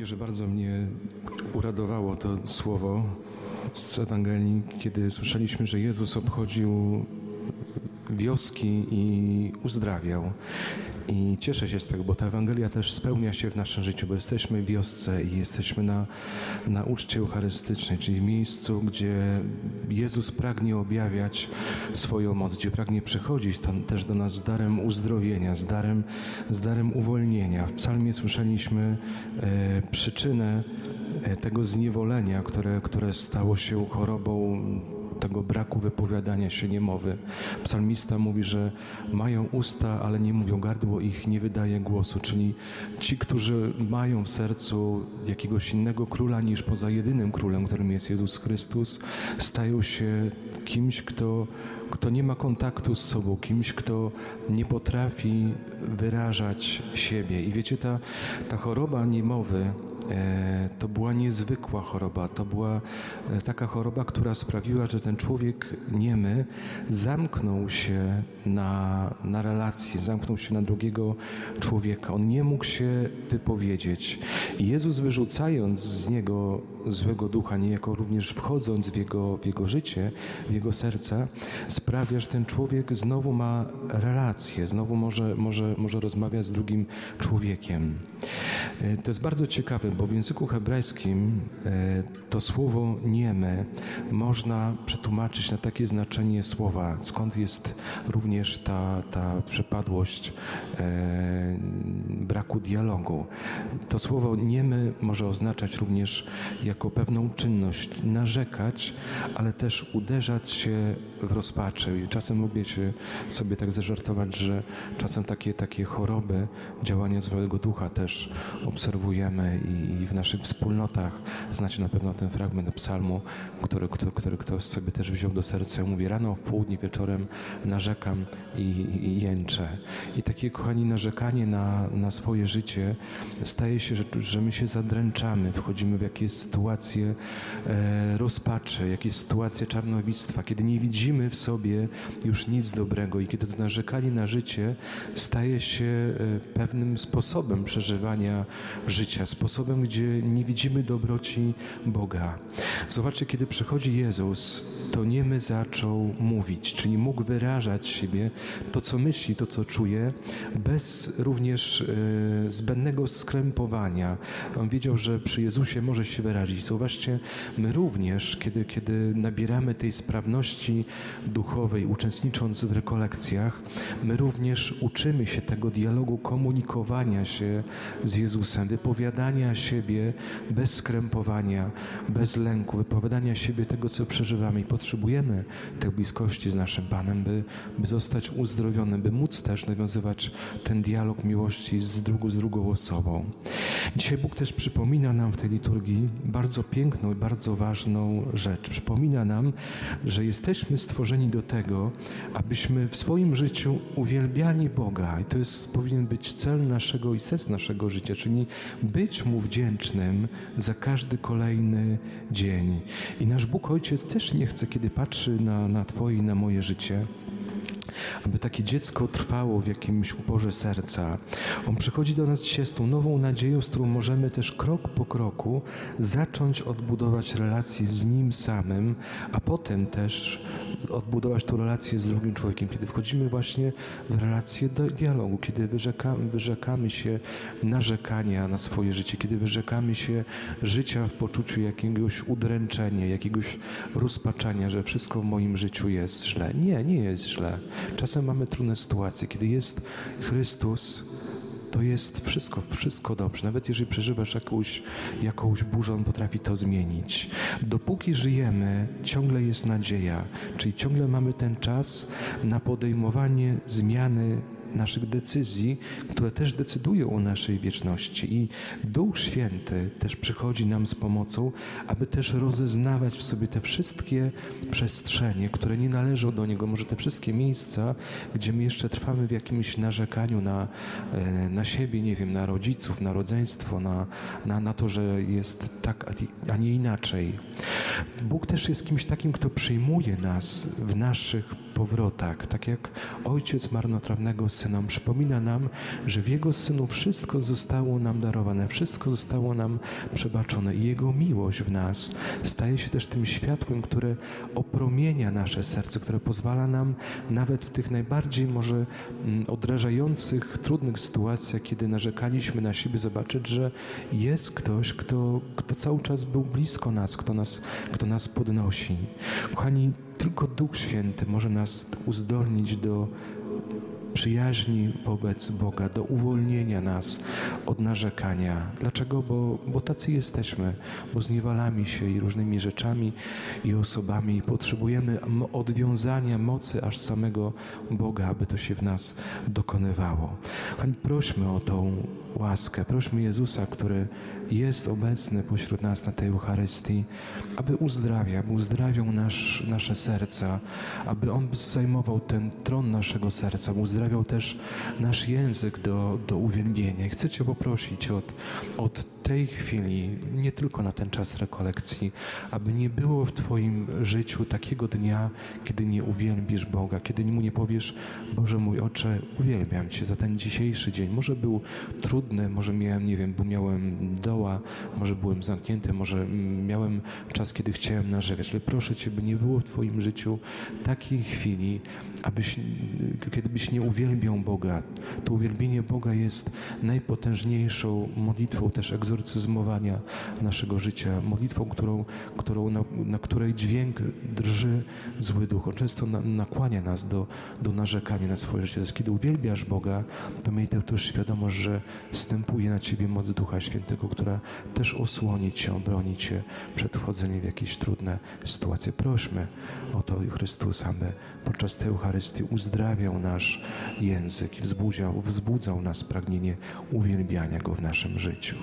młodzieży bardzo mnie uradowało to słowo z Ewangelii, kiedy słyszeliśmy, że Jezus obchodził wioski i uzdrawiał. I cieszę się z tego, bo ta Ewangelia też spełnia się w naszym życiu, bo jesteśmy w wiosce i jesteśmy na, na uczcie eucharystycznej, czyli w miejscu, gdzie Jezus pragnie objawiać swoją moc, gdzie pragnie przychodzić tam też do nas z darem uzdrowienia, z darem, z darem uwolnienia. W psalmie słyszeliśmy e, przyczynę e, tego zniewolenia, które, które stało się chorobą tego braku wypowiadania się niemowy. Psalmista mówi, że mają usta, ale nie mówią, gardło ich nie wydaje głosu, czyli ci, którzy mają w sercu jakiegoś innego króla niż poza jedynym królem, którym jest Jezus Chrystus, stają się kimś, kto, kto nie ma kontaktu z sobą, kimś, kto nie potrafi wyrażać siebie. I wiecie, ta, ta choroba niemowy, to była niezwykła choroba. To była e, taka choroba, która sprawiła, że ten człowiek niemy zamknął się na, na relację, zamknął się na drugiego człowieka. On nie mógł się wypowiedzieć. Jezus wyrzucając z niego złego ducha, niejako również wchodząc w jego, w jego życie, w jego serca, sprawia, że ten człowiek znowu ma relację, znowu może, może, może rozmawiać z drugim człowiekiem. E, to jest bardzo ciekawe, bo w języku hebrajskim e, to słowo nieme można przetłumaczyć na takie znaczenie słowa, skąd jest również ta, ta przepadłość e, braku dialogu. To słowo niemy może oznaczać również jako pewną czynność narzekać, ale też uderzać się w rozpaczy. I czasem lubię się sobie tak zażartować, że czasem takie, takie choroby, działania złego ducha też obserwujemy i, i w naszych wspólnotach. Znacie na pewno ten fragment psalmu, który, który, który ktoś sobie też wziął do serca. Mówi rano, w południe, wieczorem narzekam i, i jęczę. I takie, kochani, narzekanie na, na swoje życie staje się, że, że my się zadręczamy, wchodzimy w jakieś sytuacje e, rozpaczy, jakieś sytuacje czarnowictwa, kiedy nie widzimy w sobie już nic dobrego i kiedy to narzekanie na życie staje się e, pewnym sposobem przeżywania życia, sposobem, gdzie nie widzimy dobroci Boga. Zobaczcie, kiedy przychodzi Jezus, to nie my zaczął mówić, czyli mógł wyrażać siebie to, co myśli, to, co czuje, bez również e, zbędnego skrępowania. On wiedział, że przy Jezusie może się wyrazić. Zobaczcie, my również, kiedy, kiedy nabieramy tej sprawności duchowej, uczestnicząc w rekolekcjach, my również uczymy się tego dialogu komunikowania się z Jezusem, wypowiadania siebie bez skrępowania, bez lęku, wypowiadania siebie tego, co przeżywamy i potrzebujemy tej bliskości z naszym Panem, by, by zostać uzdrowiony, by móc też nawiązywać ten dialog miłości z, drugą, z drugą osobą. Dzisiaj Bóg też przypomina nam w tej liturgii bardzo piękną i bardzo ważną rzecz. Przypomina nam, że jesteśmy stworzeni do tego, abyśmy w swoim życiu uwielbiali Boga i to jest, powinien być cel naszego i sens naszego życia, czyli być Mu wdzięcznym za każdy kolejny dzień. I nasz Bóg Ojciec też nie chce, kiedy patrzy na, na Twoje i na moje życie, aby takie dziecko trwało w jakimś uporze serca. On przychodzi do nas dzisiaj z tą nową nadzieją, z którą możemy też krok po kroku zacząć odbudować relacje z Nim samym, a potem też odbudować tą relację z drugim człowiekiem, kiedy wchodzimy właśnie w relację do dialogu, kiedy wyrzekamy, wyrzekamy się narzekania na swoje życie, kiedy wyrzekamy się życia w poczuciu jakiegoś udręczenia, jakiegoś rozpaczania, że wszystko w moim życiu jest źle. Nie, nie jest źle. Czasem mamy trudne sytuacje, kiedy jest Chrystus, to jest wszystko, wszystko dobrze. Nawet jeżeli przeżywasz jakąś, jakąś burzę, on potrafi to zmienić. Dopóki żyjemy, ciągle jest nadzieja, czyli ciągle mamy ten czas na podejmowanie zmiany naszych decyzji, które też decydują o naszej wieczności. I Duch Święty też przychodzi nam z pomocą, aby też rozeznawać w sobie te wszystkie przestrzenie, które nie należą do Niego, może te wszystkie miejsca, gdzie my jeszcze trwamy w jakimś narzekaniu na, e, na siebie, nie wiem, na rodziców, na rodzeństwo, na, na, na to, że jest tak, a nie inaczej. Bóg też jest kimś takim, kto przyjmuje nas w naszych powrotach, tak jak ojciec marnotrawnego syna przypomina nam, że w jego synu wszystko zostało nam darowane, wszystko zostało nam przebaczone i jego miłość w nas staje się też tym światłem, które opromienia nasze serce, które pozwala nam nawet w tych najbardziej może mm, odrażających, trudnych sytuacjach, kiedy narzekaliśmy na siebie, zobaczyć, że jest ktoś, kto, kto cały czas był blisko nas, kto nas, kto nas podnosi. Kochani, tylko Duch Święty może nas uzdolnić do przyjaźni wobec Boga, do uwolnienia nas od narzekania. Dlaczego? Bo, bo tacy jesteśmy, bo zniewalamy się i różnymi rzeczami i osobami i potrzebujemy odwiązania mocy aż samego Boga, aby to się w nas dokonywało. Kochani, prośmy o tą łaskę, prośmy Jezusa, który jest obecny pośród nas na tej Eucharystii, aby uzdrawiał, aby uzdrawiał nasz, nasze serca, aby On zajmował ten tron naszego serca, aby uzdrawiał też nasz język do, do uwielbienia. Chcę Cię poprosić od, od tej chwili, nie tylko na ten czas rekolekcji, aby nie było w Twoim życiu takiego dnia, kiedy nie uwielbisz Boga, kiedy Mu nie powiesz, Boże mój Ocze, uwielbiam Cię za ten dzisiejszy dzień. Może był trudny, może miałem, nie wiem, bo miałem doła, może byłem zamknięty, może miałem czas, kiedy chciałem narzekać, ale proszę Cię, by nie było w Twoim życiu takiej chwili, abyś, kiedybyś nie uwielbiał Boga. To uwielbienie Boga jest najpotężniejszą modlitwą też egzorcyzmowania naszego życia, modlitwą, którą, którą, na, na której dźwięk drży zły duch. On często na, nakłania nas do, do narzekania na swoje życie. Więc kiedy uwielbiasz Boga, to miej też świadomość, że stępuje na ciebie moc Ducha Świętego, która też osłoni cię, obroni cię przed wchodzeniem w jakieś trudne sytuacje. Prośmy o to Chrystusa, aby podczas tej Eucharystii uzdrawiał nasz język i wzbudzał, wzbudzał nas pragnienie uwielbiania Go w naszym życiu.